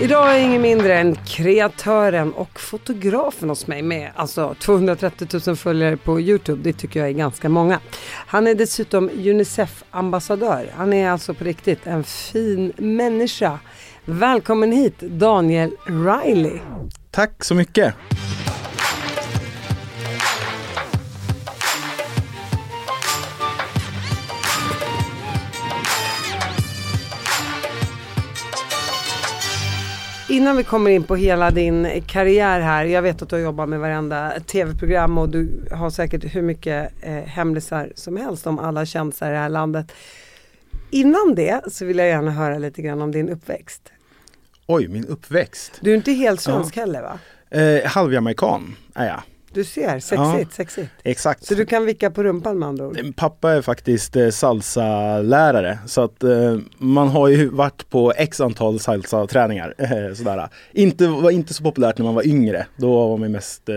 Idag är ingen mindre än kreatören och fotografen hos mig med. Alltså 230 000 följare på Youtube, det tycker jag är ganska många. Han är dessutom Unicef-ambassadör. Han är alltså på riktigt en fin människa. Välkommen hit Daniel Riley. Tack så mycket. Innan vi kommer in på hela din karriär här. Jag vet att du har jobbat med varenda tv-program och du har säkert hur mycket eh, hemlisar som helst om alla kändisar i det här landet. Innan det så vill jag gärna höra lite grann om din uppväxt. Oj, min uppväxt. Du är inte helt svensk ja. heller va? Eh, halvjamaican är jag. Du ser, sexigt, ja, sexigt. Exakt. Så du kan vicka på rumpan med andra ord? Pappa är faktiskt eh, salsa-lärare så att eh, man har ju varit på x antal salsa-träningar. Eh, sådär. Inte, var inte så populärt när man var yngre. Då var man mest eh,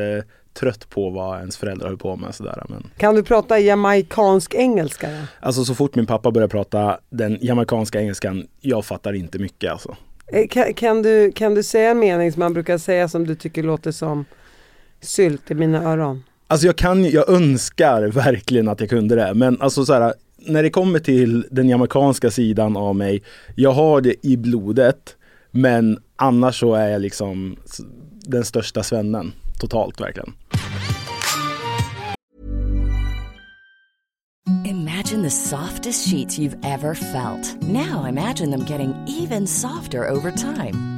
trött på vad ens föräldrar höll på med. Sådär. Men... Kan du prata jamaikansk engelska? Då? Alltså så fort min pappa började prata den jamaikanska engelskan, jag fattar inte mycket alltså. Eh, kan, kan, du, kan du säga en mening som man brukar säga som du tycker låter som sylt i mina öron? Alltså jag kan jag önskar verkligen att jag kunde det. Men alltså så här, när det kommer till den jamaicanska sidan av mig, jag har det i blodet. Men annars så är jag liksom den största svennen totalt verkligen. Imagine the softest sheets you've ever felt. Now imagine them getting even softer over time.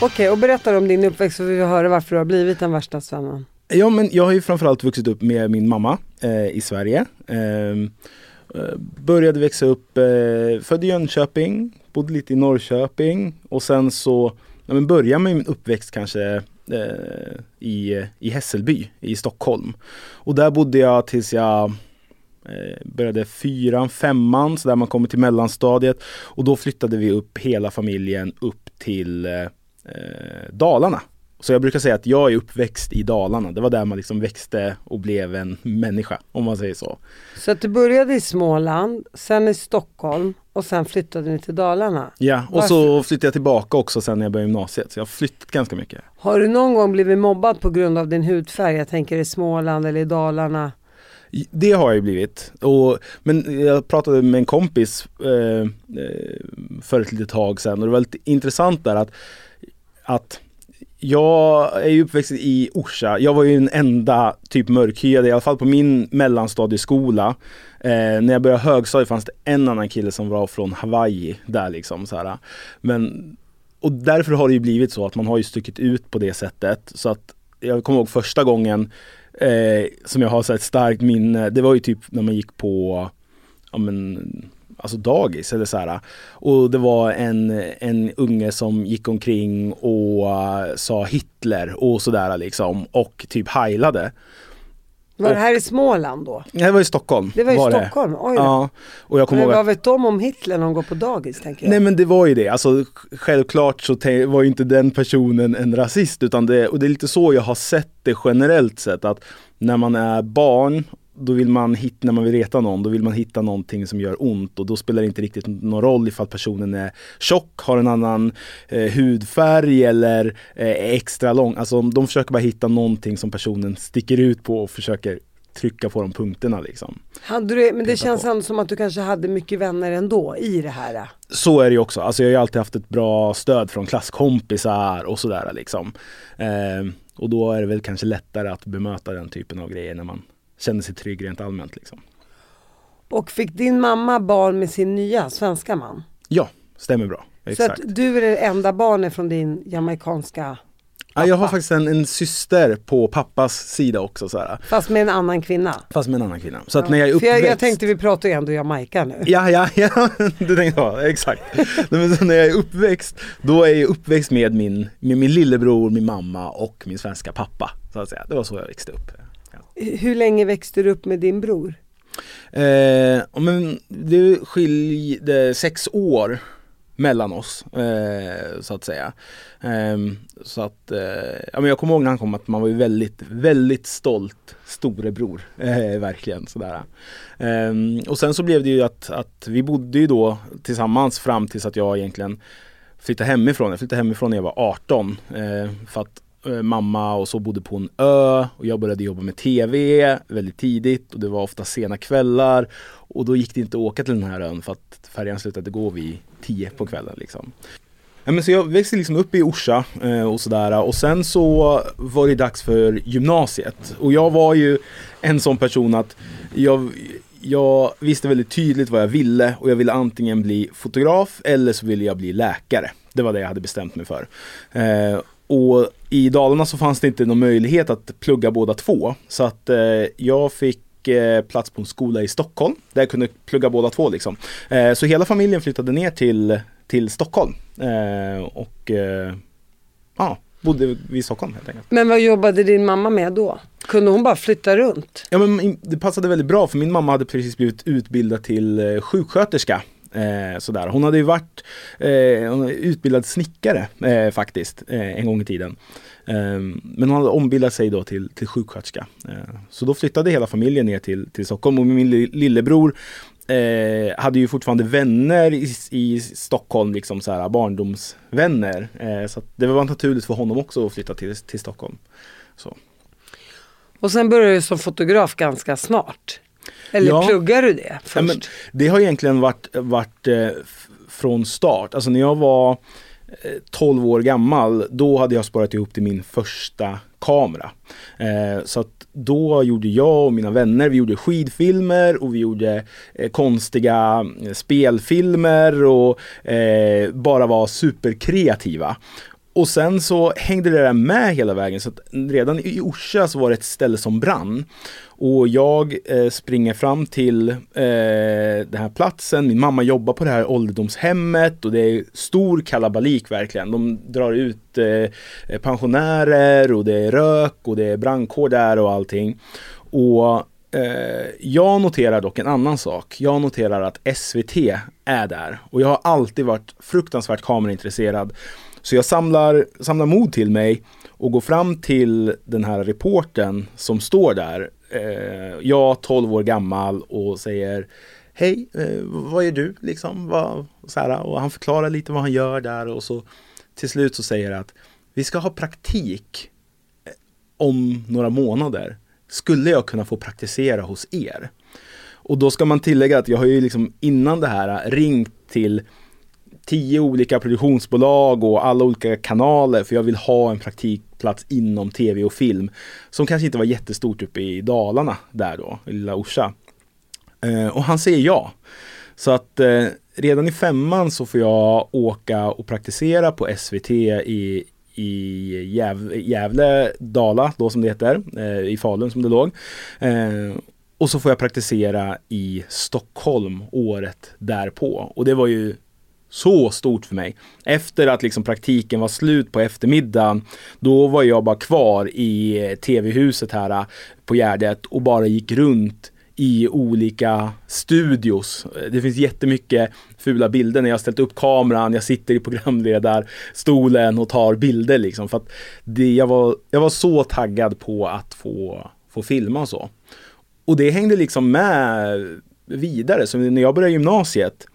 Okej, okay, och berätta om din uppväxt så vi vill höra varför du har blivit den värsta svennen. Ja, men jag har ju framförallt vuxit upp med min mamma eh, i Sverige. Ehm, eh, började växa upp, eh, född i Jönköping, bodde lite i Norrköping och sen så ja, men började med min uppväxt kanske eh, i, i Hässelby i Stockholm. Och där bodde jag tills jag eh, började fyran, femman, så där man kommer till mellanstadiet. Och då flyttade vi upp hela familjen upp till eh, eh, Dalarna. Så jag brukar säga att jag är uppväxt i Dalarna. Det var där man liksom växte och blev en människa, om man säger så. Så att du började i Småland, sen i Stockholm och sen flyttade ni till Dalarna? Ja, och Varför? så flyttade jag tillbaka också sen när jag började gymnasiet. Så jag har flyttat ganska mycket. Har du någon gång blivit mobbad på grund av din hudfärg? Jag tänker i Småland eller i Dalarna? Det har jag ju blivit. Och, men jag pratade med en kompis eh, eh för ett litet tag sedan och det var lite intressant där att att jag är ju uppväxt i Orsa. Jag var ju den enda typ mörkhyade, i alla fall på min mellanstadieskola. Eh, när jag började högstadiet fanns det en annan kille som var från Hawaii där liksom. Så här. Men, och därför har det ju blivit så att man har ju stuckit ut på det sättet. Så att jag kommer ihåg första gången eh, som jag har så ett starkt minne, det var ju typ när man gick på ja, men, alltså dagis eller så här. Och det var en, en unge som gick omkring och uh, sa Hitler och sådär liksom och typ heilade. Var det här i Småland då? Nej det var i Stockholm. Det var i var Stockholm? Oj ja. Och jag men vad vet de om Hitler när de går på dagis? Tänker jag. Nej men det var ju det, alltså självklart så var ju inte den personen en rasist utan det, och det är lite så jag har sett det generellt sett att när man är barn då vill man hitta, när man vill reta någon, då vill man hitta någonting som gör ont och då spelar det inte riktigt någon roll ifall personen är tjock, har en annan eh, hudfärg eller eh, extra lång. Alltså de försöker bara hitta någonting som personen sticker ut på och försöker trycka på de punkterna liksom. Hade du, men det känns på. ändå som att du kanske hade mycket vänner ändå i det här. Så är det ju också. Alltså jag har ju alltid haft ett bra stöd från klasskompisar och sådär liksom. Eh, och då är det väl kanske lättare att bemöta den typen av grejer när man känner sig trygg rent allmänt liksom. Och fick din mamma barn med sin nya svenska man? Ja, stämmer bra. Så Exakt. att du är det enda barnet från din jamaicanska, Ja, jag har pappa. faktiskt en, en syster på pappas sida också såhär. fast med en annan kvinna? Fast med en annan kvinna. Så att när jag är uppväxt jag, jag tänkte vi pratar ju ändå Jamaica nu. Ja, ja, ja, du tänkte ja, exakt. Men så när jag är uppväxt, då är jag uppväxt med min, med min lillebror, min mamma och min svenska pappa. Så att säga. Det var så jag växte upp. Hur länge växte du upp med din bror? Eh, men det skilde sex år mellan oss, eh, så att säga. Eh, så att, eh, ja, men jag kommer ihåg när han kom att man var ju väldigt, väldigt stolt storebror, eh, verkligen sådär. Ehm, och sen så blev det ju att, att vi bodde ju då tillsammans fram tills att jag egentligen flyttade hemifrån. Jag flyttade hemifrån när jag var 18 eh, för att Eh, mamma och så bodde på en ö och jag började jobba med TV väldigt tidigt och det var ofta sena kvällar och då gick det inte att åka till den här ön för att färjan slutade gå vid 10 på kvällen liksom. Ja, men så jag växte liksom upp i Orsa eh, och sådär och sen så var det dags för gymnasiet och jag var ju en sån person att jag, jag visste väldigt tydligt vad jag ville och jag ville antingen bli fotograf eller så ville jag bli läkare. Det var det jag hade bestämt mig för. Eh, och i Dalarna så fanns det inte någon möjlighet att plugga båda två. Så att eh, jag fick eh, plats på en skola i Stockholm där jag kunde plugga båda två liksom. Eh, så hela familjen flyttade ner till, till Stockholm. Eh, och eh, ja, bodde vi i Stockholm helt enkelt. Men vad jobbade din mamma med då? Kunde hon bara flytta runt? Ja men det passade väldigt bra för min mamma hade precis blivit utbildad till eh, sjuksköterska. Eh, sådär. Hon hade ju varit eh, utbildad snickare eh, faktiskt eh, en gång i tiden. Eh, men hon hade ombildat sig då till, till sjuksköterska. Eh, så då flyttade hela familjen ner till, till Stockholm och min lillebror eh, hade ju fortfarande vänner i, i Stockholm, liksom så här, barndomsvänner. Eh, så att det var naturligt för honom också att flytta till, till Stockholm. Så. Och sen började du som fotograf ganska snart. Eller Ja. pluggar du det först? Ja, men det har egentligen varit, varit eh, från start. Alltså när jag var eh, 12 år gammal, då hade jag sparat ihop till min första kamera. Eh, så att då gjorde jag och mina vänner, vi gjorde skidfilmer och vi gjorde eh, konstiga eh, spelfilmer och eh, bara var superkreativa. Och sen så hängde det där med hela vägen så att redan i Orsa så var det ett ställe som brann. Och jag eh, springer fram till eh, den här platsen, min mamma jobbar på det här ålderdomshemmet och det är stor kalabalik verkligen. De drar ut eh, pensionärer och det är rök och det är brandkår där och allting. Och eh, jag noterar dock en annan sak. Jag noterar att SVT är där och jag har alltid varit fruktansvärt kameraintresserad. Så jag samlar, samlar mod till mig och går fram till den här reporten som står där. Eh, jag 12 år gammal och säger Hej, eh, vad gör du? Liksom, vad, så här, och han förklarar lite vad han gör där och så till slut så säger han att vi ska ha praktik eh, om några månader. Skulle jag kunna få praktisera hos er? Och då ska man tillägga att jag har ju liksom innan det här ringt till tio olika produktionsbolag och alla olika kanaler för jag vill ha en praktikplats inom tv och film som kanske inte var jättestort uppe i Dalarna där då, i lilla Orsa. Eh, och han säger ja. Så att eh, redan i femman så får jag åka och praktisera på SVT i, i Gäv, Gävle, Dala då som det heter, eh, i Falun som det låg. Eh, och så får jag praktisera i Stockholm året därpå. Och det var ju så stort för mig. Efter att liksom praktiken var slut på eftermiddagen, då var jag bara kvar i eh, tv-huset här eh, på Gärdet och bara gick runt i olika studios. Eh, det finns jättemycket fula bilder när jag har ställt upp kameran, jag sitter i programledarstolen och tar bilder liksom. För att det, jag, var, jag var så taggad på att få, få filma och så. Och det hängde liksom med vidare. Så när jag började gymnasiet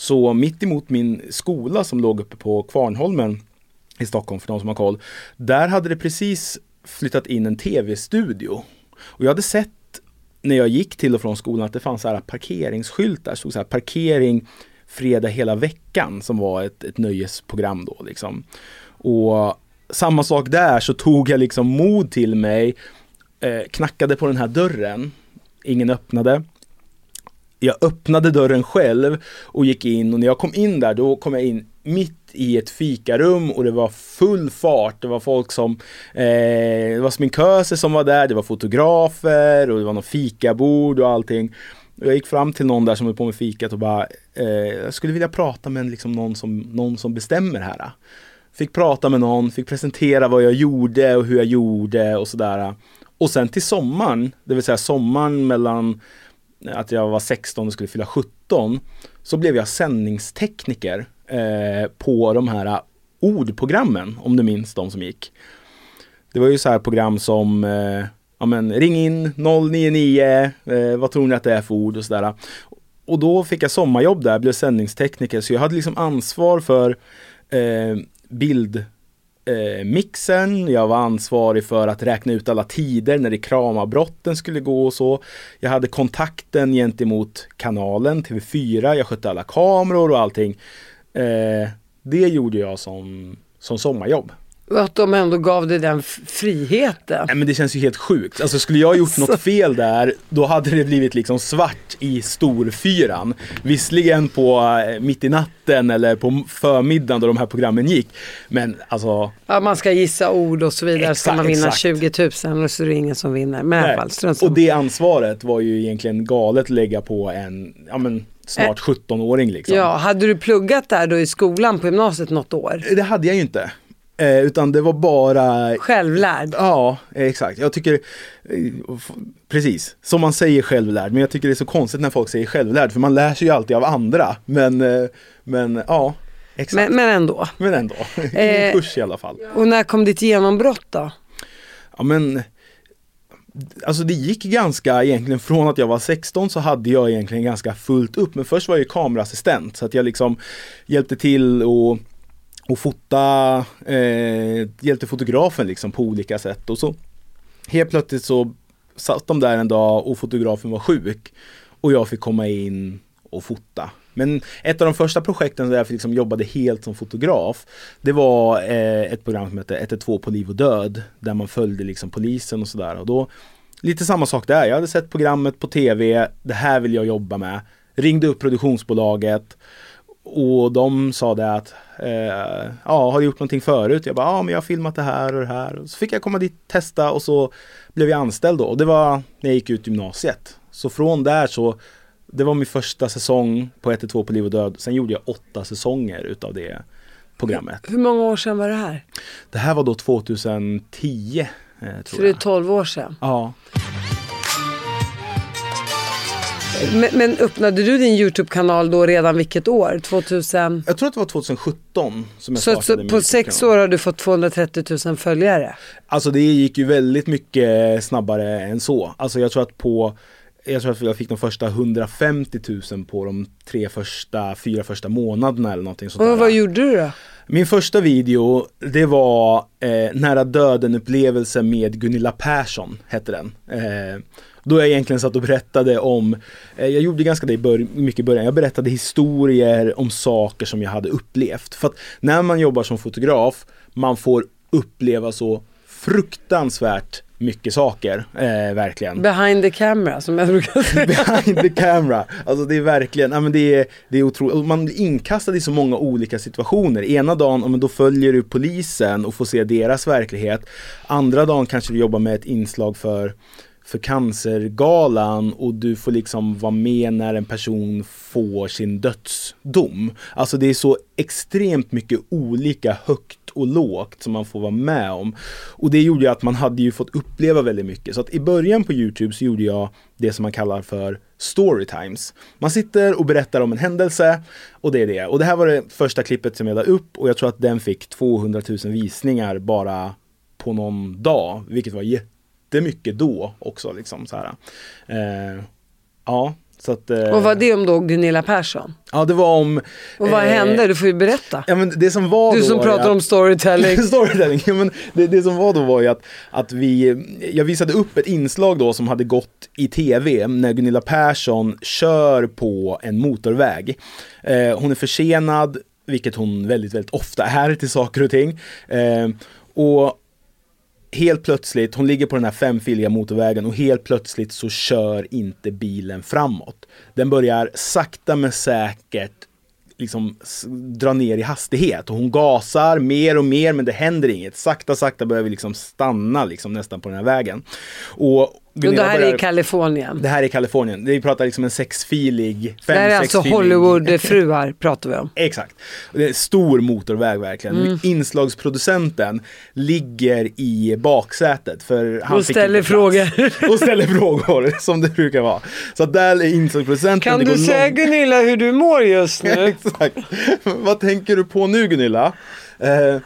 så mitt emot min skola som låg uppe på Kvarnholmen i Stockholm för de som har koll. Där hade det precis flyttat in en tv-studio. Och jag hade sett när jag gick till och från skolan att det fanns så här parkeringsskyltar, stod så här parkering fredag hela veckan som var ett, ett nöjesprogram då liksom. Och samma sak där så tog jag liksom mod till mig, eh, knackade på den här dörren, ingen öppnade. Jag öppnade dörren själv och gick in och när jag kom in där då kom jag in mitt i ett fikarum och det var full fart. Det var folk som, eh, det var sminköser som var där, det var fotografer och det var någon fikabord och allting. Jag gick fram till någon där som höll på med fikat och bara, eh, jag skulle vilja prata med liksom någon, som, någon som bestämmer här. Fick prata med någon, fick presentera vad jag gjorde och hur jag gjorde och sådär. Och sen till sommaren, det vill säga sommaren mellan att jag var 16 och skulle fylla 17, så blev jag sändningstekniker eh, på de här ordprogrammen, om du minns de som gick. Det var ju så här program som eh, ja, men, ring in 099, eh, vad tror ni att det är för ord och sådär. Och då fick jag sommarjobb där, blev sändningstekniker, så jag hade liksom ansvar för eh, bild eh, mixen, jag var ansvarig för att räkna ut alla tider när reklamavbrotten skulle gå och så. Jag hade kontakten gentemot kanalen, TV4, jag skötte alla kameror och allting. Eh, det gjorde jag som, som sommarjobb. Att de ändå gav dig den friheten. Nej men det känns ju helt sjukt. Alltså skulle jag gjort något fel där, då hade det blivit liksom svart i storfyran. Visserligen på eh, mitt i natten eller på förmiddagen då de här programmen gick. Men alltså. Ja man ska gissa ord och så vidare. Exakt, ska man vinna exakt. 20 000 och så är det ingen som vinner. Men i alla fall, Och det ansvaret var ju egentligen galet att lägga på en, ja men snart 17-åring liksom. Ja, hade du pluggat där då i skolan på gymnasiet något år? Det hade jag ju inte. Eh, utan det var bara... Självlärd? Ja, exakt. Jag tycker, eh, precis, som man säger självlärd. Men jag tycker det är så konstigt när folk säger självlärd, för man lär sig ju alltid av andra. Men, eh, men ja, exakt. Men, men ändå. Men ändå, ingen eh, kurs i alla fall. Och när kom ditt genombrott då? Ja men, Alltså det gick ganska egentligen från att jag var 16 så hade jag egentligen ganska fullt upp. Men först var jag ju kameraassistent så att jag liksom hjälpte till och och fota, eh, hjälpte fotografen liksom på olika sätt. Och så helt plötsligt så satt de där en dag och fotografen var sjuk och jag fick komma in och fota. Men ett av de första projekten där jag liksom jobbade helt som fotograf Det var eh, ett program som hette 112 på liv och död Där man följde liksom polisen och sådär. Och då Lite samma sak där, jag hade sett programmet på tv Det här vill jag jobba med. Ringde upp produktionsbolaget och de sa det att, eh, ja har du gjort någonting förut? Jag bara, ja men jag har filmat det här och det här. Och så fick jag komma dit testa och så blev jag anställd då. Och det var när jag gick ut gymnasiet. Så från där så, det var min första säsong på 112 på liv och död. Sen gjorde jag åtta säsonger utav det programmet. Hur många år sedan var det här? Det här var då 2010. Eh, tror så det är 12 år sedan? Ja. Men, men, öppnade du din YouTube-kanal då redan vilket år? 2000? Jag tror att det var 2017 som jag så, startade Så på sex år har du fått 230 000 följare? Alltså det gick ju väldigt mycket snabbare än så. Alltså jag tror att på jag tror att jag fick de första 150 000 på de tre första, fyra första månaderna eller någonting sånt Och vad gjorde du då? Min första video, det var eh, nära döden upplevelse med Gunilla Persson, hette den. Eh, då jag egentligen satt och berättade om, eh, jag gjorde ganska det mycket i början, jag berättade historier om saker som jag hade upplevt. För att när man jobbar som fotograf, man får uppleva så fruktansvärt mycket saker, eh, verkligen. Behind the camera som jag brukar säga. Behind the camera. Alltså det är verkligen, ja men det är, det är otroligt. Man blir inkastad i så många olika situationer. Ena dagen, ja, men då följer du polisen och får se deras verklighet. Andra dagen kanske du jobbar med ett inslag för för Cancergalan och du får liksom vara med när en person får sin dödsdom. Alltså det är så extremt mycket olika högt och lågt som man får vara med om. Och det gjorde ju att man hade ju fått uppleva väldigt mycket. Så att i början på Youtube så gjorde jag det som man kallar för storytimes. Man sitter och berättar om en händelse och det är det. Och det här var det första klippet som jag la upp och jag tror att den fick 200 000 visningar bara på någon dag, vilket var jättemycket då också. Liksom, så här. Eh, ja, Så att, eh, Och vad det om då Gunilla Persson? Ja, det var om... Och vad eh, hände? Du får ju berätta. Ja, men det som var Du då som pratar att- om storytelling. Storytelling. Ja, men det, det som var då var ju att, att vi, jag visade upp ett inslag då som hade gått i tv när Gunilla Persson kör på en motorväg. Eh, hon är försenad, vilket hon väldigt, väldigt ofta är till saker och ting. Eh, och helt plötsligt, hon ligger på den här femfiliga motorvägen och helt plötsligt så kör inte bilen framåt. Den börjar sakta men säkert liksom dra ner i hastighet och hon gasar mer och mer men det händer inget. Sakta sakta börjar vi liksom stanna liksom nästan på den här vägen. Och, och det Gunilla här är börjar- i Kalifornien. det här är Kalifornien. Vi pratar liksom en sexfilig, Det här är alltså fem, Hollywoodfruar pratar vi om. Exakt. Det är en stor motorväg verkligen. Mm. Inslagsproducenten ligger i baksätet. För han Och fick ställer frågor. Och ställer frågor, som det brukar vara. Så där är inslagsproducenten. Kan du säga långt- Gunilla hur du mår just nu? Exakt. Vad tänker du på nu Gunilla? Eh,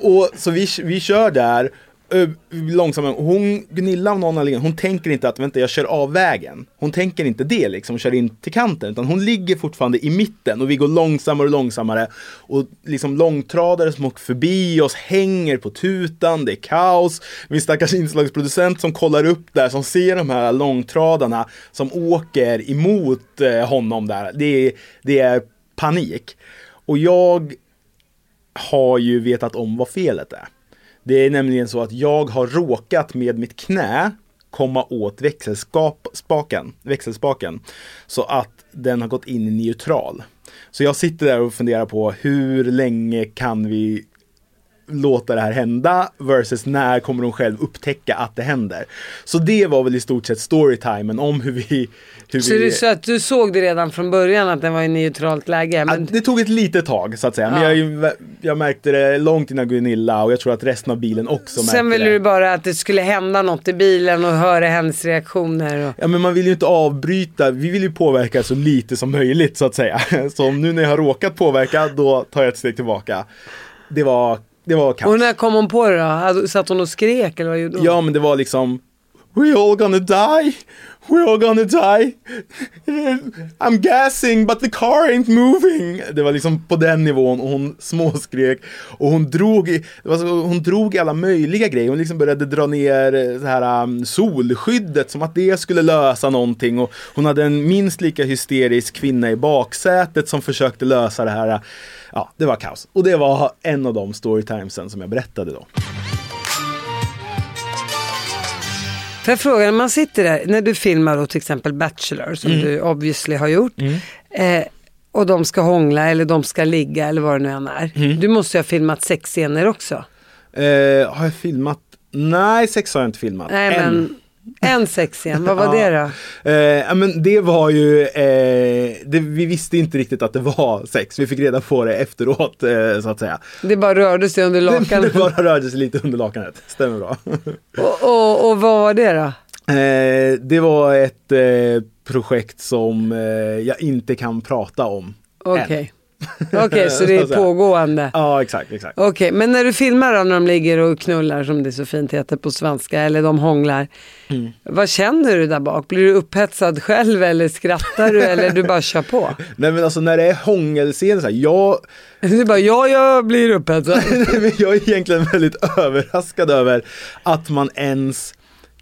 och så vi, vi kör där Eh, långsammare. Hon, Gunilla av någon anledning, hon tänker inte att vänta jag kör av vägen. Hon tänker inte det liksom, kör in till kanten. Utan hon ligger fortfarande i mitten och vi går långsammare och långsammare. Och liksom långtradare som åker förbi oss hänger på tutan, det är kaos. Vi stackars inslagsproducent som kollar upp där, som ser de här långtradarna som åker emot eh, honom där. Det är, det är panik. Och jag har ju vetat om vad felet är. Det är nämligen så att jag har råkat med mitt knä komma åt växelspaken, växelspaken så att den har gått in i neutral. Så jag sitter där och funderar på hur länge kan vi låta det här hända versus när kommer hon själv upptäcka att det händer. Så det var väl i stort sett storytimen om hur vi... Hur Så vi det så att du såg det redan från början att den var i neutralt läge. Men det tog ett litet tag så att säga, men Ja. jag, jag märkte det långt innan Gunilla och jag tror att resten av bilen också märkte sen ville det. du bara att det skulle hända något i bilen och höra hennes reaktioner. Och... Ja men man vill ju inte avbryta, vi vill ju påverka så lite som möjligt så att säga. Så om nu när jag har råkat påverka, då tar jag ett steg tillbaka. Det var, det var kaos. och när kom hon på det då? Hade- Satt hon och skrek eller vad gjorde hon? Ja men det var liksom We all gonna die. We all gonna die. I'm gassing but the car ain't moving. Det var liksom på den nivån och hon småskrek. Och hon drog i, det var så, hon drog i alla möjliga grejer. Hon liksom började dra ner eh, så här, um, solskyddet som att det skulle lösa någonting. Och hon hade en minst lika hysterisk kvinna i baksätet som försökte lösa det här. Ja, det var kaos. Och det var en av de storytimesen som jag berättade då. För jag frågar, när man sitter där, när du filmar då till exempel Bachelor, som Mm. du obviously har gjort, eh, och de ska hångla eller de ska ligga eller vad det nu än är. Mm. Du måste ju ha filmat sexscener också. Eh, har jag filmat? Nej, sex har jag inte filmat. Nej Än. En sexscen, vad var det då? Eh, men det var ju, eh, det, vi visste inte riktigt att det var sex. Vi fick reda på det efteråt eh, så att säga. Det bara rörde sig under Det, lakanet. det bara rörde sig lite under lakanet, stämmer bra. och, och, och vad var det då? eh, det var ett eh, projekt som eh, jag inte kan prata om. Okej. Okej, så det är pågående. Ja, exakt, exakt. Okej, men när du filmar då när de ligger och knullar som det så fint heter på svenska eller de hånglar. Mm. Vad känner du där bak? Blir du upphetsad själv eller skrattar du eller du bara kör på? Nej men alltså när det är hångelscener så här, jag, Du bara, ja jag blir upphetsad. Nej, men jag är egentligen väldigt överraskad över att man ens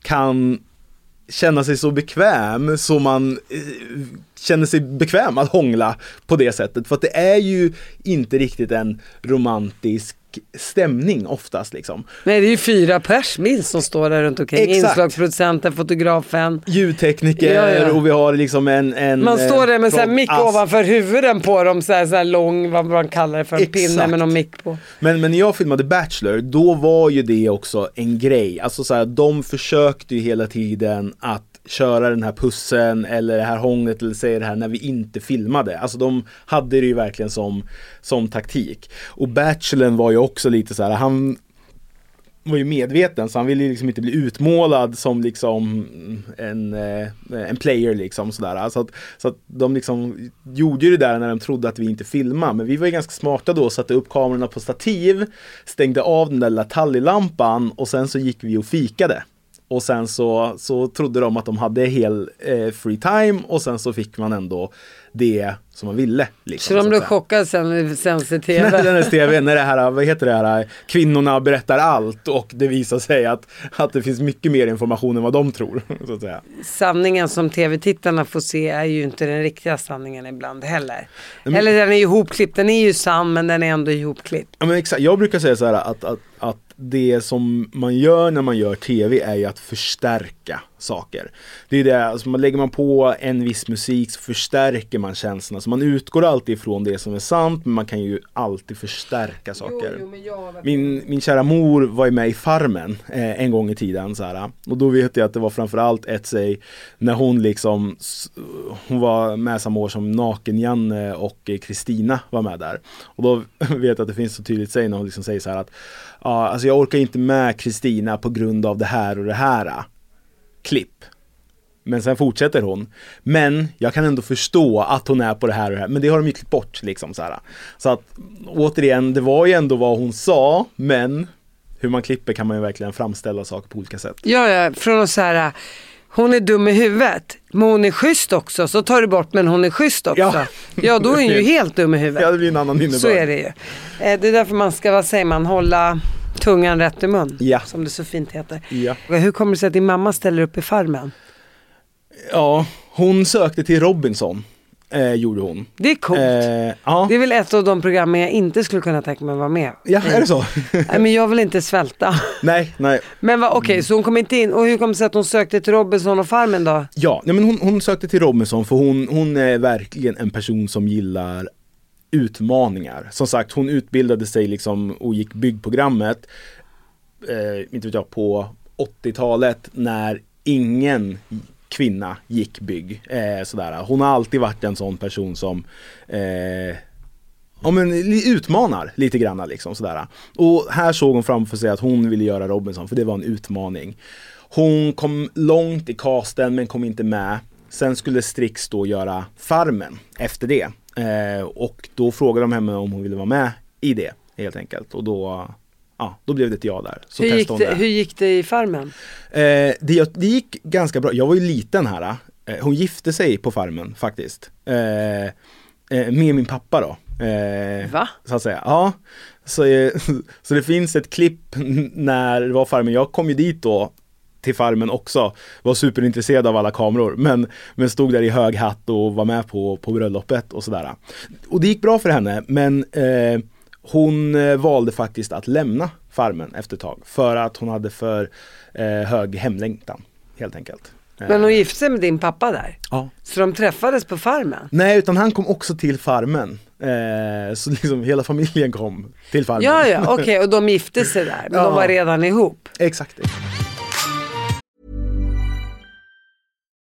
kan känna sig så bekväm så man eh, känner sig bekväm att hångla på det sättet. För att det är ju inte riktigt en romantisk stämning oftast liksom. Nej det är ju fyra pers minst som står där runt omkring. Exakt. Inslagsproducenten, fotografen. Ljudtekniker Ja, ja. och vi har liksom en... en Man står där med eh, här från mick ovanför huvuden på dem, så här, så här lång, vad man kallar det för, en pinne Exakt. med någon mick på. Men, men när jag filmade Bachelor, då var ju det också en grej. Alltså så här, de försökte ju hela tiden att köra den här pussen eller det här hånglet eller säga det här när vi inte filmade. Alltså de hade det ju verkligen som, som taktik. Och Bachelorn var ju också lite så här, han var ju medveten så han ville ju liksom inte bli utmålad som liksom en, eh, en player liksom sådär. Så att, så att de liksom gjorde ju det där när de trodde att vi inte filmade. Men vi var ju ganska smarta då, satte upp kamerorna på stativ, stängde av den där lilla tallilampan och sen så gick vi och fikade och sen så, så trodde de att de hade hel eh, free time och sen så fick man ändå det som man ville. Liksom, Så de blev chockade sen när i När tv? den här TV, när det här, vad heter det här, kvinnorna berättar allt och det visar sig att, att det finns mycket mer information än vad de tror. Så att säga. Sanningen som tv-tittarna får se är ju inte den riktiga sanningen ibland heller. men- Eller den är ju ihopklippt, den är ju sann men den är ändå ihopklippt. Ja, men exakt. Jag brukar säga så här att, att, att det som man gör när man gör tv är ju att förstärka saker. Det är det, alltså man lägger man på en viss musik så förstärker man känslorna. Så man utgår alltid ifrån det som är sant men man kan ju alltid förstärka saker. Min, min kära mor var ju med i Farmen eh, en gång i tiden så här, och då vet jag att det var framförallt ett sig när hon liksom Hon var med samma år som Naken-Janne och Kristina var med där. Och då vet jag att det finns så tydligt säg när hon liksom säger så här att Ja, alltså jag orkar inte med Kristina på grund av det här och det här. Klipp. Men sen fortsätter hon. Men jag kan ändå förstå att hon är på det här och det här. Men det har de ju klippt bort liksom så här. Så att återigen, det var ju ändå vad hon sa, men hur man klipper kan man ju verkligen framställa saker på olika sätt. Ja, ja, från att så här, hon är dum i huvudet, men hon är schysst också, så tar du bort men hon är schysst också. Ja, Ja. då är hon ju helt dum i huvudet. Ja, det blir en annan innebörd. Så är det ju. Eh, Det är därför man ska, vad säger man, hålla tungan rätt i mun. Ja. Som det så fint heter. Ja. Hur kommer det sig att din mamma ställer upp i Farmen? ja, hon sökte till Robinson, eh, gjorde hon. Det är coolt. Eh, ja. Det är väl ett av de programmen jag inte skulle kunna tänka mig vara med ja, är det så? Nej men jag vill inte svälta. nej, nej. Men okej, så hon kom inte in. Och hur kom det sig att hon sökte till Robinson och Farmen då? Ja, nej, men hon, hon sökte till Robinson för hon, hon är verkligen en person som gillar utmaningar. Som sagt, hon utbildade sig liksom och gick byggprogrammet, eh, inte vet jag, på 80-talet när ingen kvinna gick bygg. Eh, sådär. Hon har alltid varit en sån person som eh, Ja men utmanar lite granna liksom sådär. Och här såg hon framför sig att hon ville göra Robinson för det var en utmaning. Hon kom långt i casten men kom inte med. Sen skulle Strix då göra Farmen efter det. Eh, och då frågade de henne om hon ville vara med i det helt enkelt. Och då, ja, då blev det ett ja där. Så Hur gick, hon det, hur gick det i Farmen? Eh, det, det gick ganska bra. Jag var ju liten här. Eh, hon gifte sig på farmen faktiskt. Eh, eh, med min pappa då. Va? Så att säga. Ja. Så, så det finns ett klipp när det var farmen. Jag kom ju dit då till farmen också. Var superintresserad av alla kameror. Men, men stod där i hög hatt och var med på, på bröllopet och sådär. Och det gick bra för henne. Men eh, hon eh, valde faktiskt att lämna farmen efter ett tag. För att hon hade för eh, hög hemlängtan. Helt enkelt. Eh, Men hon gifte sig med din pappa där? ja. Så de träffades på Farmen? Nej, utan han kom också till farmen. Eh, så liksom hela familjen kom till farmen. Ja, ja, okej, och de gifte sig där, men Ja. de var redan ihop. Exakt.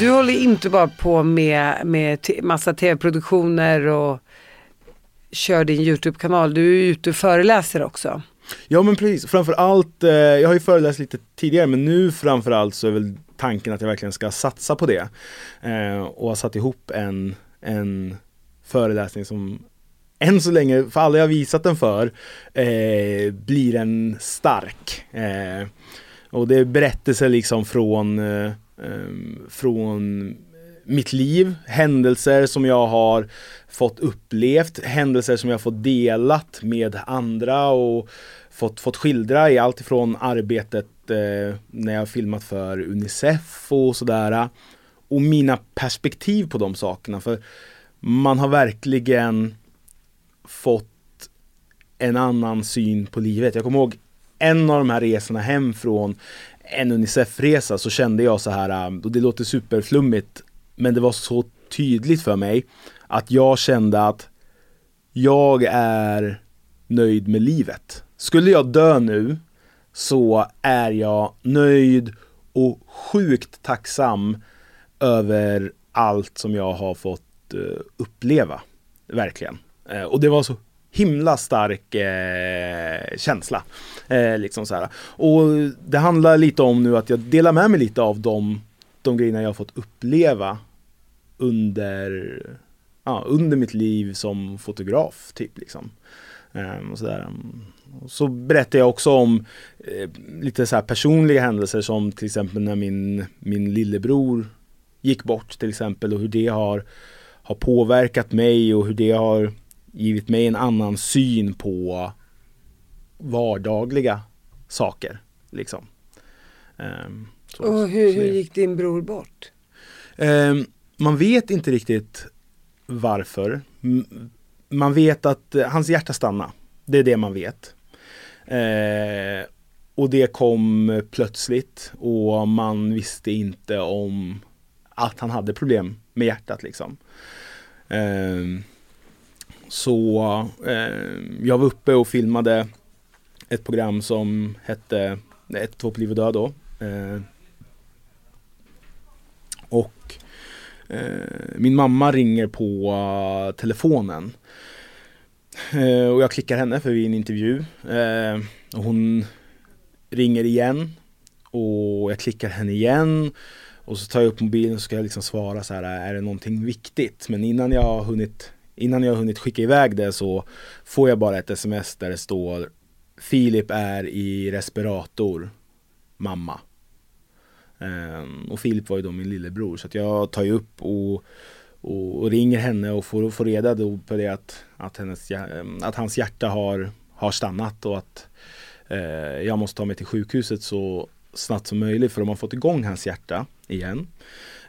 Du håller inte bara på med, med massa tv-produktioner och kör din YouTube-kanal. Du är ute och föreläser också. Ja men precis, framförallt, eh, jag har ju föreläst lite tidigare men nu framförallt så är väl tanken att jag verkligen ska satsa på det. Eh, och har satt ihop en, en föreläsning som än så länge, för alla jag visat den för, eh, blir en stark. Eh, och det är berättelser liksom från, eh, Ehm, från mitt liv, händelser som jag har fått upplevt, händelser som jag fått delat med andra och fått, fått skildra i allt ifrån arbetet eh, när jag filmat för Unicef och sådär. Och mina perspektiv på de sakerna. För man har verkligen fått en annan syn på livet. Jag kommer ihåg en av de här resorna hem från en Unicef-resa så kände jag så här, um, och det låter superflummigt, men det var så tydligt för mig att jag kände att jag är nöjd med livet. Skulle jag dö nu så är jag nöjd och sjukt tacksam över allt som jag har fått eh, uppleva. Verkligen. Eh, och det var så himla stark eh, känsla. Eh, liksom så här. Och det handlar lite om nu att jag delar med mig lite av de, de grejerna jag har fått uppleva under, ja, under mitt liv som fotograf. Typ liksom. Eh, och så, där. Ehm, så berättar jag också om eh, lite så personliga händelser som till exempel när min, min lillebror gick bort till exempel och hur det har, har påverkat mig och hur det har givit mig en annan syn på vardagliga saker. Liksom. Um, så, och hur, hur gick din bror bort? Um, man vet inte riktigt varför. Man vet att eh, hans hjärta stannade. Det är det man vet. Eh, och det kom plötsligt och man visste inte om att han hade problem med hjärtat liksom. Eh, så eh, jag var uppe och filmade ett program som hette Ett, två på liv och död då. Eh, och eh, min mamma ringer på telefonen. Eh, och jag klickar henne för vi är i en intervju. Eh, och hon ringer igen och jag klickar henne igen och så tar jag upp mobilen och ska jag liksom svara så här, är det någonting viktigt? Men innan jag har hunnit, innan jag har hunnit skicka iväg det så får jag bara ett sms där det står Filip är i respirator, mamma. Um, och Filip var ju då min lillebror så att jag tar ju upp och, och, och ringer henne och får, får reda då på det att, att, hennes, ehm, att hans hjärta har, har stannat och att eh, jag måste ta mig till sjukhuset så snabbt som möjligt för de har fått igång hans hjärta igen.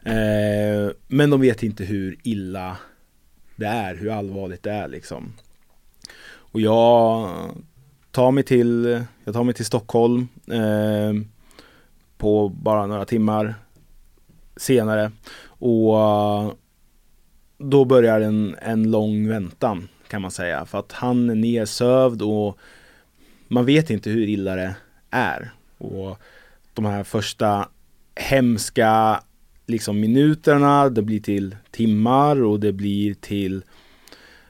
Eh, men de vet inte hur illa det är, hur allvarligt det är liksom. Och jag tar mig till, jag tar mig till Stockholm eh, på bara några timmar senare. Och eh, då börjar en, en lång väntan kan man säga. För att han är nersövd och man vet inte hur illa det är. Och de här första hemska liksom minuterna, det blir till timmar och det blir till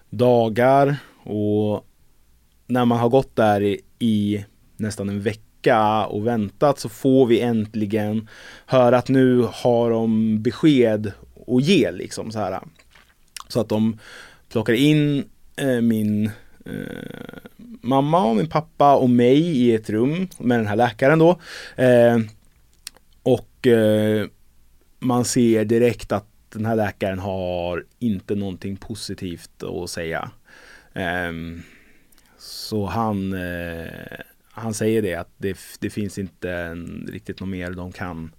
dagar och när man har gått där i, i nästan en vecka och väntat så får vi äntligen höra att nu har de besked att ge liksom så här. Så att de plockar in eh, min eh, mamma och min pappa och mig i ett rum med den här läkaren då. Eh, och eh, man ser direkt att den här läkaren har inte någonting positivt att säga. Ehm, så han, eh, han säger det att det, det finns inte en, riktigt något mer de kan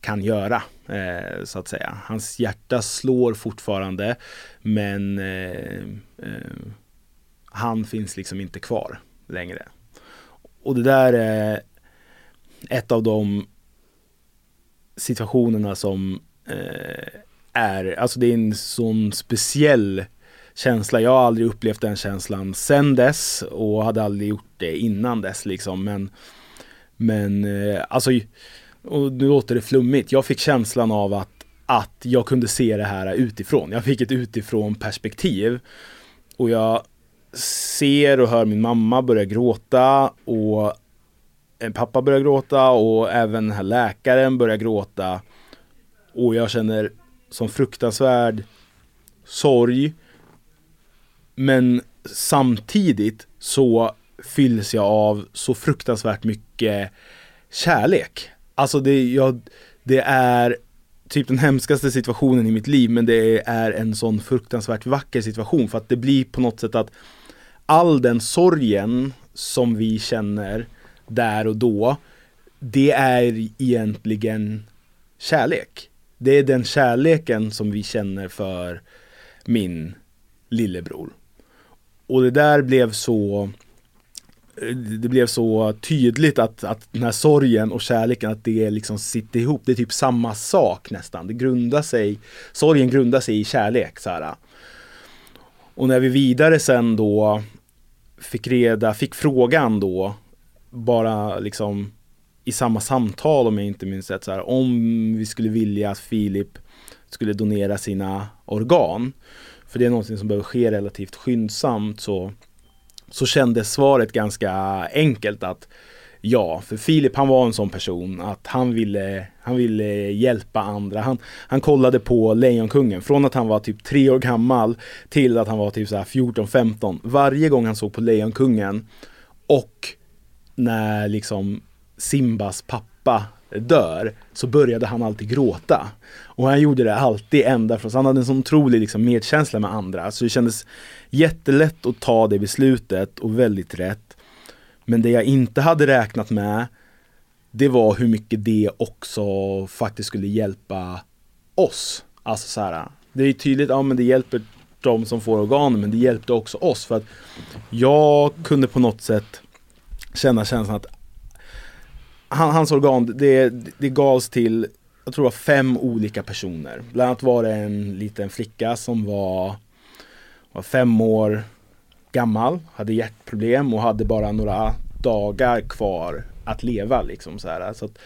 kan göra eh, så att säga. Hans hjärta slår fortfarande men eh, han finns liksom inte kvar längre. Och det där är ett av de situationerna som eh, är, alltså det är en sån speciell känsla. Jag har aldrig upplevt den känslan sen dess och hade aldrig gjort det innan dess liksom. Men, men eh, alltså, och nu låter det flummigt. Jag fick känslan av att, att jag kunde se det här utifrån. Jag fick ett utifrån perspektiv. Och jag ser och hör min mamma börja gråta och pappa börjar gråta och även den här läkaren börjar gråta. Och jag känner som fruktansvärd sorg. Men samtidigt så fylls jag av så fruktansvärt mycket kärlek. Alltså det, jag, det är typ den hemskaste situationen i mitt liv men det är en sån fruktansvärt vacker situation för att det blir på något sätt att all den sorgen som vi känner där och då det är egentligen kärlek. Det är den kärleken som vi känner för min lillebror. Och det där blev så eh, det blev så tydligt att, att den här sorgen och kärleken, att det liksom sitter ihop. Det är typ samma sak nästan. Det grundar sig, sorgen grundar sig i kärlek. Så här. Och när vi vidare sen då fick reda, fick frågan då, bara liksom i samma samtal om jag inte minns rätt, så här, om vi skulle vilja att Filip skulle donera sina organ. För det är någonting som behöver ske relativt skyndsamt så, så kändes svaret ganska enkelt att ja, för Filip han var en sån person att han ville, han ville hjälpa andra. Han, han kollade på Lejonkungen från att han var typ tre år gammal till att han var typ 14-15. Varje gång han såg på Lejonkungen och när liksom Simbas pappa dör så började han alltid gråta. Och han gjorde det alltid ända från, han hade en sån otrolig liksom medkänsla med andra. Så det kändes jättelätt att ta det beslutet och väldigt rätt. Men det jag inte hade räknat med det var hur mycket det också faktiskt skulle hjälpa oss. Alltså så här, det är tydligt, ja men det hjälper de som får organen men det hjälpte också oss för att jag kunde på något sätt känna känslan att han, hans organ, det, det gavs till, jag tror det var fem olika personer. Bland annat var det en liten flicka som var, var fem år gammal, hade hjärtproblem och hade bara några dagar kvar att leva. Liksom så här. Så att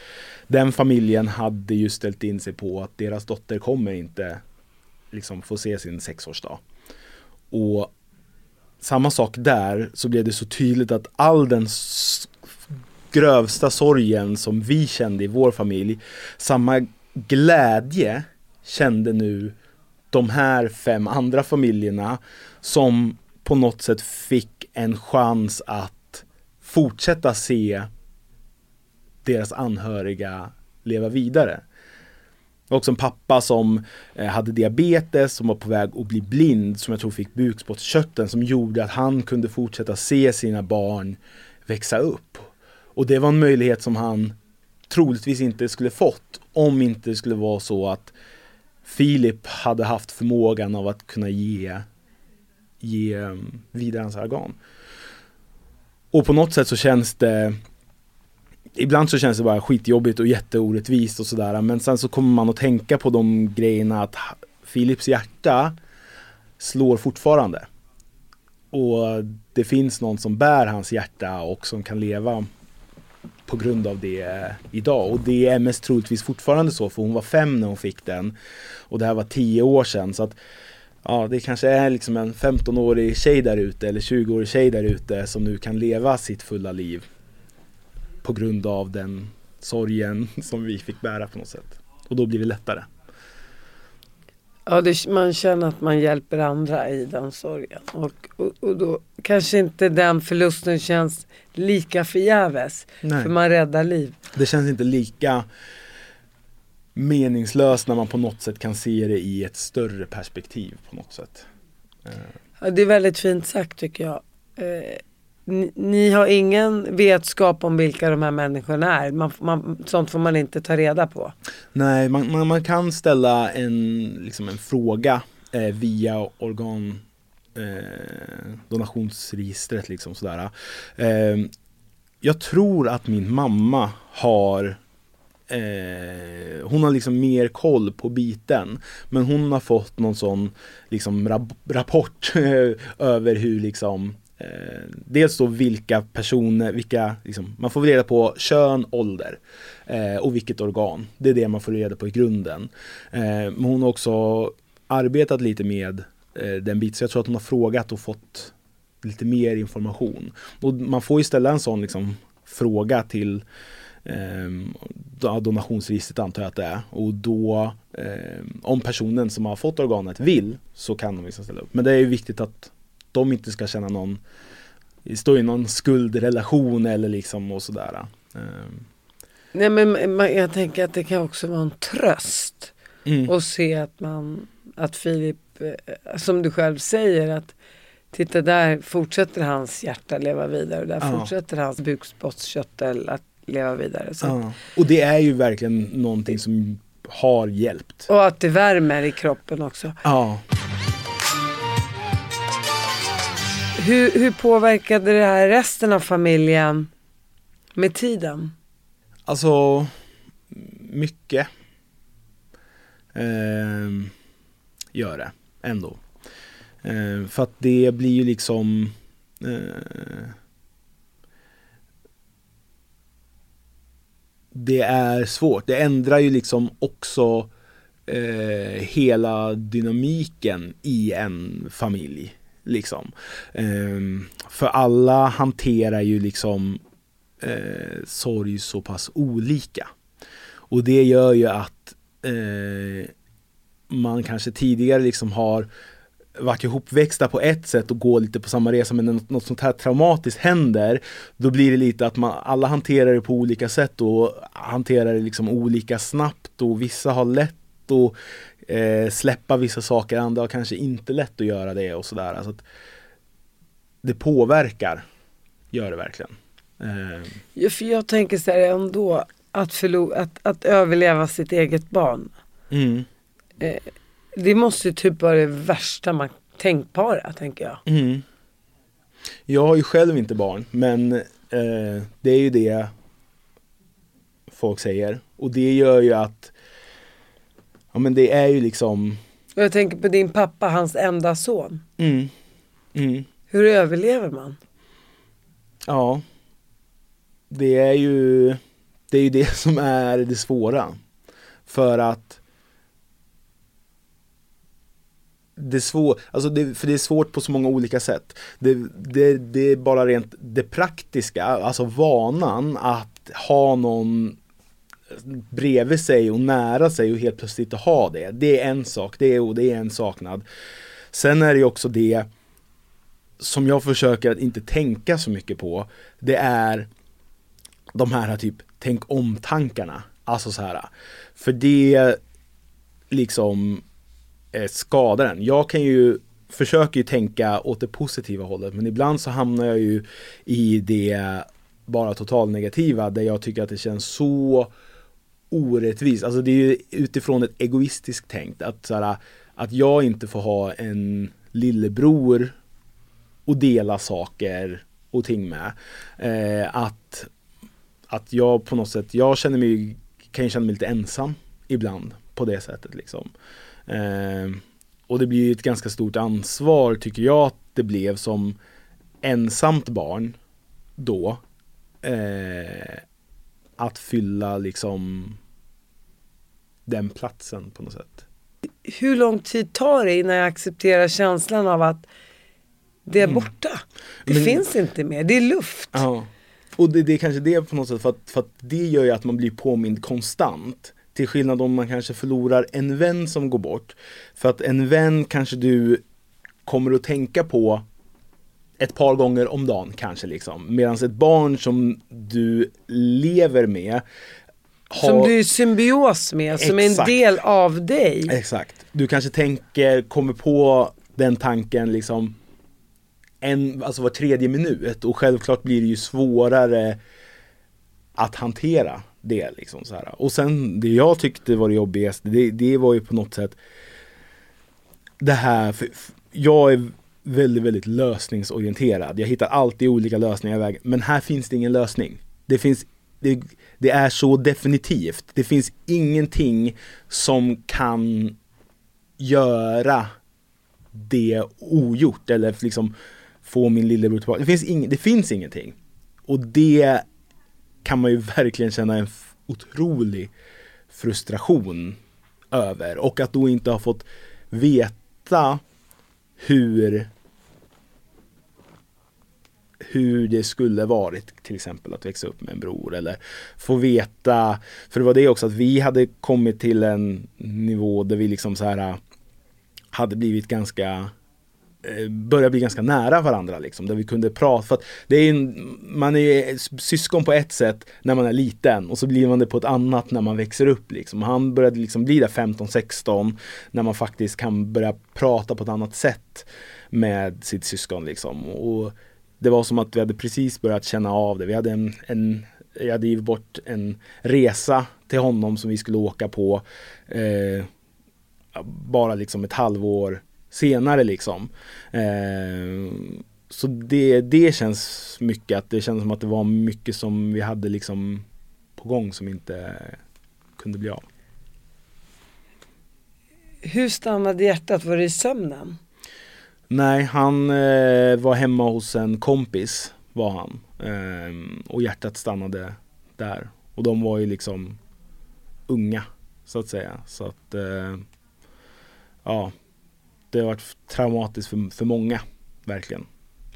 den familjen hade ju ställt in sig på att deras dotter kommer inte liksom få se sin sexårsdag. Och samma sak där så blev det så tydligt att all den grövsta sorgen som vi kände i vår familj, samma glädje kände nu de här fem andra familjerna som på något sätt fick en chans att fortsätta se deras anhöriga leva vidare. Också en pappa som eh, hade diabetes, som var på väg att bli blind, som jag tror fick bukspottkörteln, som gjorde att han kunde fortsätta se sina barn växa upp. Och det var en möjlighet som han troligtvis inte skulle fått om inte det skulle vara så att Filip hade haft förmågan av att kunna ge, ge mm, vidare hans organ. Och på något sätt så känns det Ibland så känns det bara skitjobbigt och jätteorättvist och sådär men sen så kommer man att tänka på de grejerna att Filips hjärta slår fortfarande. Och det finns någon som bär hans hjärta och som kan leva på grund av det eh, idag. Och det är mest troligtvis fortfarande så för hon var fem när hon fick den. Och det här var tio år sedan. Så att ja, det kanske är liksom en 15-årig tjej där ute eller 20-årig tjej där ute som nu kan leva sitt fulla liv. På grund av den sorgen som vi fick bära på något sätt. Och då blir det lättare. Ja, det, man känner att man hjälper andra i den sorgen. Och, och, och då kanske inte den förlusten känns lika förgäves. För man räddar liv. Det känns inte lika meningslöst när man på något sätt kan se det i ett större perspektiv på något sätt. Ja, det är väldigt fint sagt tycker jag. Ni, ni, har ingen vetskap om vilka de här människorna är. Man, man, sånt får man inte ta reda på. Nej, man, man, man kan ställa en, liksom en fråga eh, via organ eh, donationsregistret liksom sådär. Eh, jag tror att min mamma har eh, hon har liksom mer koll på biten. Men hon har fått någon sån liksom rap rapport över hur liksom eh, dels då vilka personer, vilka, liksom, man får reda på kön, ålder eh, och vilket organ. Det är det man får reda på i grunden. Eh, men hon har också arbetat lite med eh, den biten, så jag tror att hon har frågat och fått lite mer information. Och man får ju ställa en sån liksom, fråga till eh, donationsregistret antar jag att det är. Och då, eh, om personen som har fått organet vill, så kan de liksom ställa upp. Men det är ju viktigt att de inte ska känna någon, stå i någon skuldrelation eller liksom och sådär. Nej men jag tänker att det kan också vara en tröst. Mm. och se att man, att Filip, eh, som du själv säger att titta där fortsätter hans hjärta leva vidare och där Ja. fortsätter hans bukspottkörtel att leva vidare. Så. Ja. Och det är ju verkligen någonting som har hjälpt. Och att det värmer i kroppen också. Ja. Hur, hur påverkade det här resten av familjen med tiden? Alltså, mycket eh, gör det ändå. Eh, för att det blir ju liksom eh, Det är svårt. Det ändrar ju liksom också eh, hela dynamiken i en familj. Liksom. Um, för alla hanterar ju liksom eh, sorg så pass olika. Och det gör ju att eh, man kanske tidigare liksom har varit ihopväxta på ett sätt och går lite på samma resa men när något, något sånt här traumatiskt händer då blir det lite att man alla hanterar det på olika sätt och hanterar det liksom olika snabbt och vissa har lätt och eh, släppa vissa saker, andra har kanske inte lätt att göra det och sådär. Alltså det påverkar, gör det verkligen. Eh, Ja, för jag tänker så här ändå, att, att, att överleva sitt eget barn. mm. Det måste ju typ vara det värsta man tänkbara, tänker jag. Mm. Jag har ju själv inte barn, men eh, det är ju det folk säger. Och det gör ju att, ja men det är ju liksom, Och jag tänker på din pappa, hans enda son. mm, mm, Hur överlever man? ja. Det är ju, det är ju det som är det svåra. För att det är svårt, alltså det, för det är svårt på så många olika sätt. Det, det, det är bara rent det praktiska, alltså vanan att ha någon bredvid sig och nära sig och helt plötsligt inte ha det. Det är en sak, det är, det är en saknad. Sen är det ju också det som jag försöker att inte tänka så mycket på. Det är de här typ tänk om-tankarna. Alltså så här. För det liksom eh, skadar en. Jag kan ju försöker ju tänka åt det positiva hållet men ibland så hamnar jag ju i det bara totalnegativa där jag tycker att det känns så orättvist. Alltså det är ju utifrån ett egoistiskt tänkt att, så här, att jag inte får ha en lillebror och dela saker och ting med. Eh, att, att jag på något sätt, jag känner mig, kan ju känna mig lite ensam ibland på det sättet liksom. Eh, och det blir ju ett ganska stort ansvar tycker jag att det blev som ensamt barn då. Eh, att fylla liksom den platsen på något sätt. Hur lång tid tar det innan jag accepterar känslan av att det är borta? Det Men- finns inte mer, det är luft. Ja. Och det, det är kanske det på något sätt för att, för att det gör ju att man blir påmind konstant. Till skillnad om man kanske förlorar en vän som går bort. För att en vän kanske du kommer att tänka på ett par gånger om dagen kanske liksom. Medan ett barn som du lever med har... Som du är symbios med, som är en Exakt. del av dig. Exakt. Du kanske tänker, kommer på den tanken liksom en, alltså var tredje minut och självklart blir det ju svårare att hantera det liksom så här. Och sen det jag tyckte var det jobbigaste, det, det var ju på något sätt det här, för, för jag är väldigt, väldigt lösningsorienterad. Jag hittar alltid olika lösningar i vägen, men här finns det ingen lösning. Det finns det, det är så definitivt. Det finns ingenting som kan göra det ogjort eller liksom få min lillebror tillbaka. Det finns, ing, det finns ingenting. Och det kan man ju verkligen känna en otrolig frustration över. Och att då inte ha fått veta hur hur det skulle varit till exempel att växa upp med en bror eller få veta, för det var det också att vi hade kommit till en nivå där vi liksom så här äh, hade blivit ganska äh, börja började bli ganska nära varandra liksom, där vi kunde prata. För att det är en, man är syskon på ett sätt när man är liten och så blir man det på ett annat när man växer upp. Liksom. Han började liksom bli där 15-16 när man faktiskt kan börja prata på ett annat sätt med sitt syskon. Liksom. Och det var som att vi hade precis börjat känna av det. Vi hade en, en jag hade givit bort en resa till honom som vi skulle åka på eh, bara liksom ett halvår senare liksom. Eh, så det, det känns mycket att det känns som att det var mycket som vi hade liksom på gång som inte kunde bli av. Hur stannade hjärtat? Var det i sömnen? Nej, han eh, var hemma hos en kompis var han. Eh, och hjärtat stannade där. Och de var ju liksom unga så att säga. Så att eh, ja, det har varit traumatiskt för, för många, verkligen.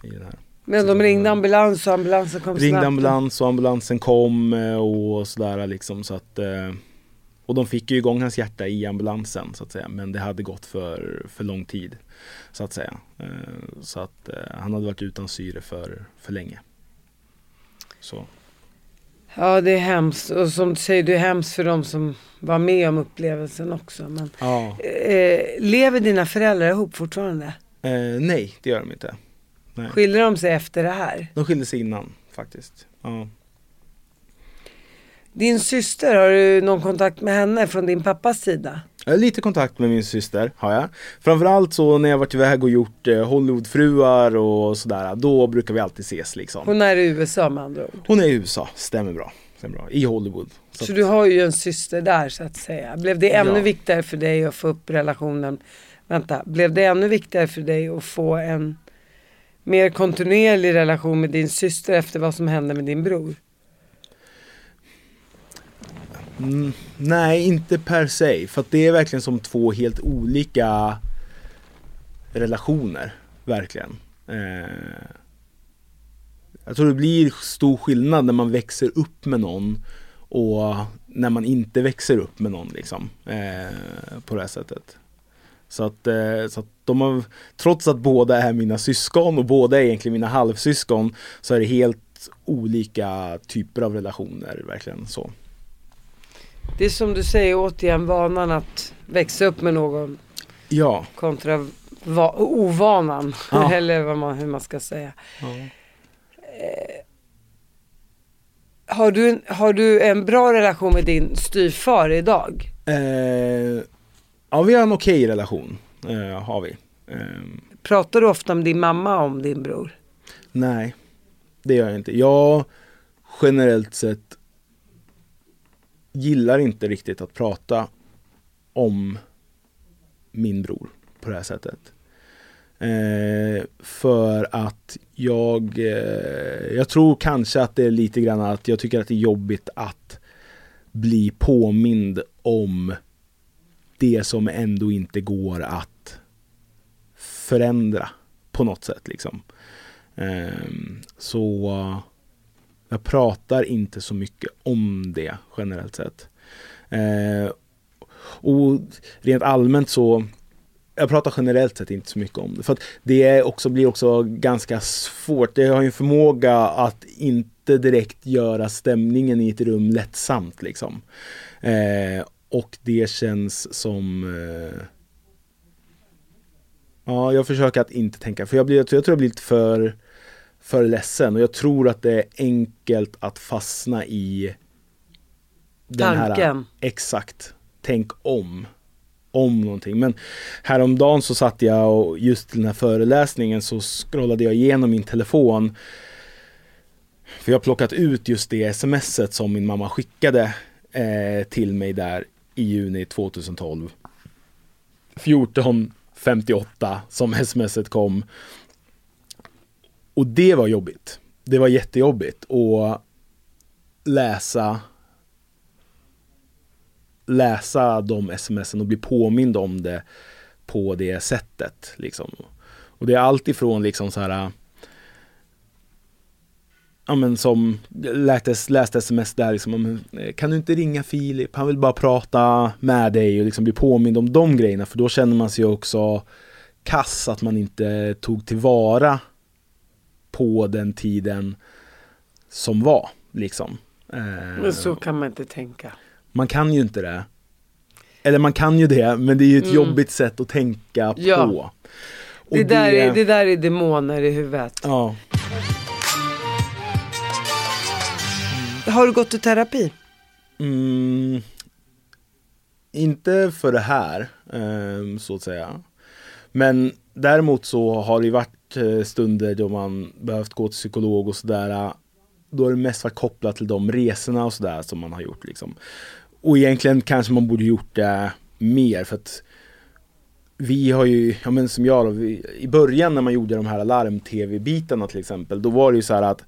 I den här. Men de ringde ambulans och ambulansen kom Ringde snabbt? ambulans och ambulansen kom och sådär liksom så att eh, Och de fick ju igång hans hjärta i ambulansen så att säga men det hade gått för, för lång tid Så att säga eh, Så att han hade varit utan syre för, för länge Så Ja det är hemskt och som du säger det är hemskt för de som var med om upplevelsen också. Men, ja. eh, lever dina föräldrar ihop fortfarande? Eh, nej, det gör de inte. Nej. Skiljer de sig efter det här? De skilde sig innan faktiskt. Ja. Din syster, har du någon kontakt med henne från din pappas sida? Lite kontakt med min syster, har jag. Framförallt så när jag varit iväg och gjort eh, Hollywoodfruar och sådär, då brukar vi alltid ses liksom. Hon är i USA med andra ord? Hon är i USA, stämmer bra. Stämmer bra. I Hollywood. Så, så du har ju en syster där så att säga. Blev det ännu Ja. viktigare för dig att få upp relationen? Vänta, blev det ännu viktigare för dig att få en mer kontinuerlig relation med din syster efter vad som hände med din bror? Mm, nej, inte per se. För att det är verkligen som två helt olika relationer. Verkligen. Eh, jag tror det blir stor skillnad när man växer upp med någon och när man inte växer upp med någon liksom. Eh, på det här sättet. Så att, eh, så att de har, trots att båda är mina syskon och båda är egentligen mina halvsyskon så är det helt olika typer av relationer verkligen så. Det är som du säger återigen vanan att växa upp med någon Ja. kontra va- ovanan. Ja. Eller vad man, hur man ska säga. ja. Har du, en- har du en bra relation med din styvfar idag? Eh, ja, vi har en okej relation. Eh, har vi. Eh, Pratar du ofta med din mamma om din bror? nej, det gör jag inte. Jag generellt sett gillar inte riktigt att prata om min bror på det här sättet. Eh, för att jag, eh, jag tror kanske att det är lite grann att jag tycker att det är jobbigt att bli påmind om det som ändå inte går att förändra på något sätt liksom. Eh, så jag pratar inte så mycket om det generellt sett. Eh, och rent allmänt så jag pratar generellt sett inte så mycket om det. För att det är också, blir också ganska svårt. Det har ju en förmåga att inte direkt göra stämningen i ett rum lättsamt liksom. Eh, och det känns som eh, Ja, jag försöker att inte tänka, för jag, blir, jag tror jag blir lite för, för ledsen och jag tror att det är enkelt att fastna i den här, Tanken. exakt, tänk om om någonting. Men häromdagen så satt jag och just till den här föreläsningen så scrollade jag igenom min telefon. För jag har plockat ut just det smset som min mamma skickade eh, till mig där i juni 2012. 14.58 som smset kom. Och det var jobbigt. Det var jättejobbigt att läsa läsa de smsen och bli påmind om det på det sättet. Liksom. Och det är allt ifrån liksom så här Ja men som läste, läste sms där liksom, eh, kan du inte ringa Filip? Han vill bara prata med dig och liksom bli påmind om de grejerna för då känner man sig också kass att man inte tog tillvara på den tiden som var. Liksom. Eh, Men så kan man inte tänka. Man kan ju inte det. Eller man kan ju det, men det är ju ett Mm. jobbigt sätt att tänka Ja. på. Och Det där, är, det där är demoner i huvudet. Ja. Har du gått i terapi? Mm, inte för det här, ehm, så att säga. Men däremot så har det ju varit stunder då man behövt gå till psykolog och sådär. Eh, då har det mest varit kopplat till de resorna och sådär som man har gjort liksom. Och egentligen kanske man borde gjort det mer för att vi har ju, ja men som jag då, vi, i början när man gjorde de här larm-tv-bitarna till exempel, då var det ju så här att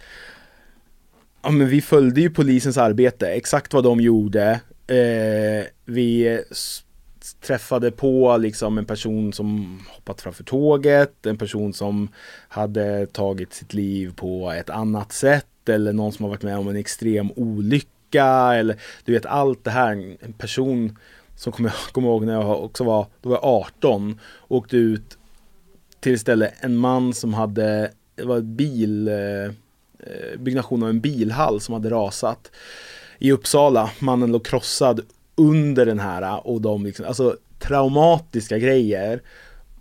Ja men vi följde ju polisens arbete, exakt vad de gjorde. Eh, vi träffade på liksom en person som hoppat framför tåget, en person som hade tagit sitt liv på ett annat sätt eller någon som har varit med om en extrem olycka eller du vet allt det här. En person som kommer jag kommer ihåg när jag också var, då var jag 18, åkte ut till istället en man som hade, det var bil, eh, eh, byggnation av en bilhall som hade rasat i Uppsala. Mannen låg krossad under den här och de liksom, alltså traumatiska grejer.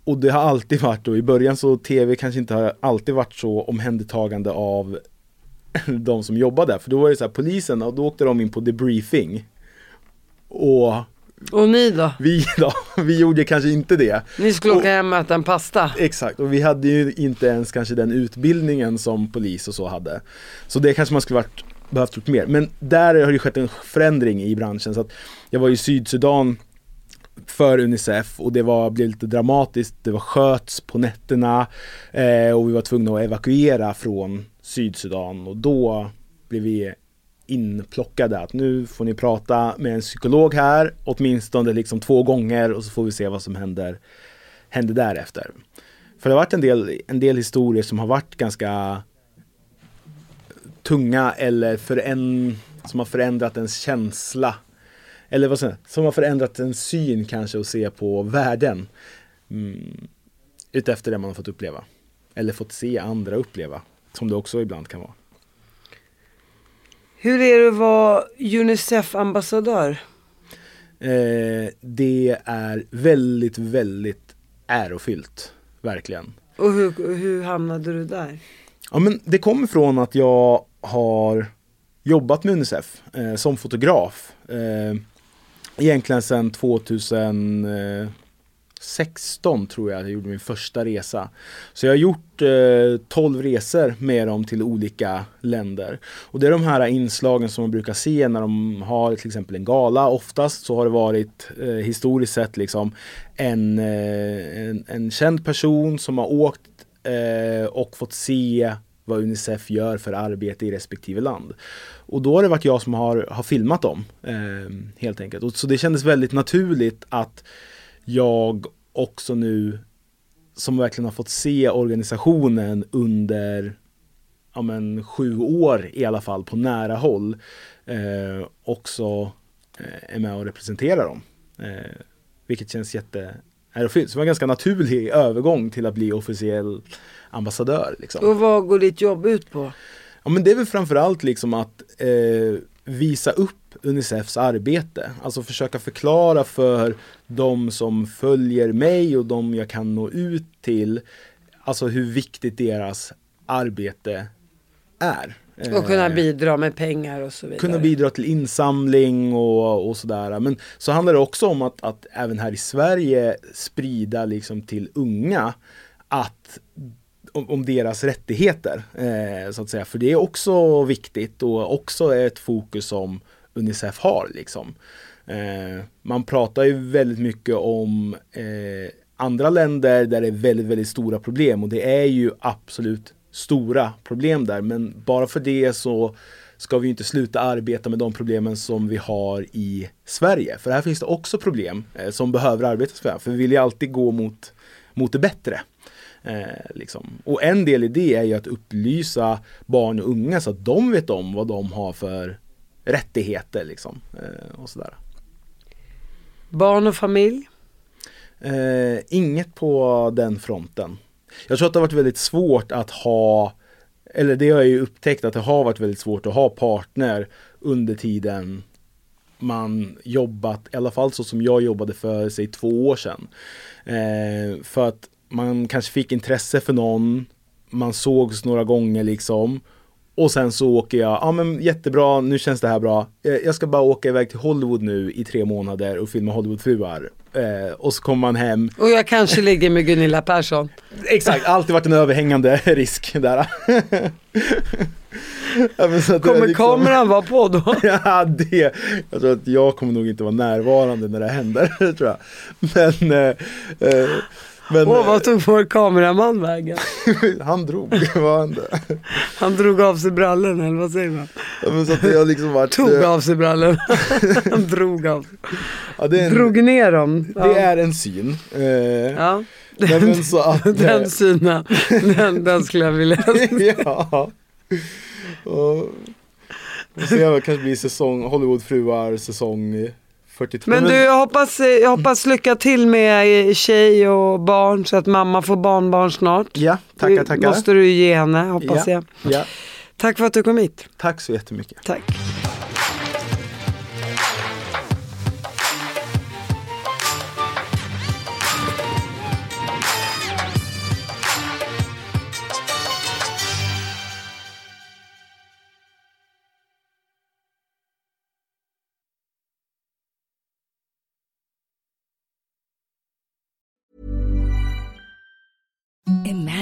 Och det har alltid varit då, i början så tv kanske inte har alltid varit så omhändertagande av de som jobbar där. För då var det så här, polisen, och då åkte de in på debriefing. Och Och ni då? vi då, vi gjorde kanske inte det. Ni skulle Och- åka hem och äta en pasta? Exakt, och vi hade ju inte ens kanske den utbildningen som polis och så hade. Så det kanske man skulle varit, behövt gjort mer. Men där har det skett en förändring i branschen. Så att jag var i Sydsudan för Unicef och det var, blev lite dramatiskt. Det var sköts på nätterna eh, och vi var tvungna att evakuera från Sydsudan och då blev vi inplockade att nu får ni prata med en psykolog här åtminstone liksom två gånger och så får vi se vad som händer, händer därefter. För det har varit en del, en del historier som har varit ganska tunga eller för en, som har förändrat ens känsla. Eller vad säger som har förändrat en syn kanske och se på världen. Mm, utefter det man har fått uppleva. Eller fått se andra uppleva. Som det också ibland kan vara. Hur är det att vara Unicef-ambassadör? Eh, det är väldigt, väldigt ärofyllt. Verkligen. Och hur, hur hamnade du där? Ja men det kommer från att jag har jobbat med Unicef eh, som fotograf. Eh, egentligen sedan 2016 tror jag jag gjorde min första resa. Så jag har gjort eh, 12 resor med dem till olika länder. Och det är de här inslagen som man brukar se när de har till exempel en gala. Oftast så har det varit eh, historiskt sett liksom en, eh, en, en känd person som har åkt Eh, och fått se vad Unicef gör för arbete i respektive land. Och då har det varit jag som har, har filmat dem eh, helt enkelt. Och så det kändes väldigt naturligt att jag också nu som verkligen har fått se organisationen under ja, men, sju år i alla fall på nära håll eh, också eh, är med och representerar dem. Eh, vilket känns jätte ärofyllt. Så det var en ganska naturlig övergång till att bli officiell ambassadör. Liksom. Och vad går ditt jobb ut på? Ja men det är väl framförallt liksom att eh, visa upp Unicefs arbete. Alltså försöka förklara för de som följer mig och de jag kan nå ut till. Alltså hur viktigt deras arbete är. Och kunna Eh, bidra med pengar och så vidare. kunna bidra till insamling och, och sådär. Men så handlar det också om att, att även här i Sverige sprida liksom till unga att om, om deras rättigheter. Eh, så att säga. För det är också viktigt och också ett fokus som Unicef har. Liksom. Eh, man pratar ju väldigt mycket om eh, andra länder där det är väldigt, väldigt stora problem och det är ju absolut stora problem där. Men bara för det så ska vi inte sluta arbeta med de problemen som vi har i Sverige. För här finns det också problem eh, som behöver arbetas med. För vi vill ju alltid gå mot, mot det bättre. Eh, liksom. Och en del i det är ju att upplysa barn och unga så att de vet om vad de har för rättigheter. Liksom, eh, och sådär. Barn och familj? Eh, inget på den fronten. Jag tror att det har varit väldigt svårt att ha, eller det har jag ju upptäckt att det har varit väldigt svårt att ha partner under tiden man jobbat, i alla fall så som jag jobbade för sig två år sedan. Eh, för att man kanske fick intresse för någon, man sågs några gånger liksom och sen så åker jag, ja men jättebra, nu känns det här bra. Eh, jag ska bara åka iväg till Hollywood nu i tre månader och filma Hollywoodfruar. Eh, och så kommer man hem. Och jag kanske ligger med Gunilla Persson. Exakt, alltid varit en överhängande risk där. ja, kommer liksom... kameran vara på då? ja, det. Jag tror att jag kommer nog inte vara närvarande när det händer, tror jag. Men eh, eh men, Åh, vad tog vår kameraman vägen? han drog, vad hände? Han drog av sig brallorna, eller vad säger man? Ja, men så att jag liksom varit, Tog eh, av sig brallorna. han drog av ja, en, Drog ner dem. Ja. Det är en syn. Eh, ja. Den, så att, den eh, synen, den, den skulle jag vilja Ja. Och, får se det kanske blir säsong, Hollywoodfruar säsong 42. Men du, jag hoppas, jag hoppas lycka till med tjej och barn så att mamma får barnbarn snart. Ja, tackar, tackar. Måste du ge henne, hoppas ja, jag. Ja. Tack för att du kom hit. Tack så jättemycket. Tack.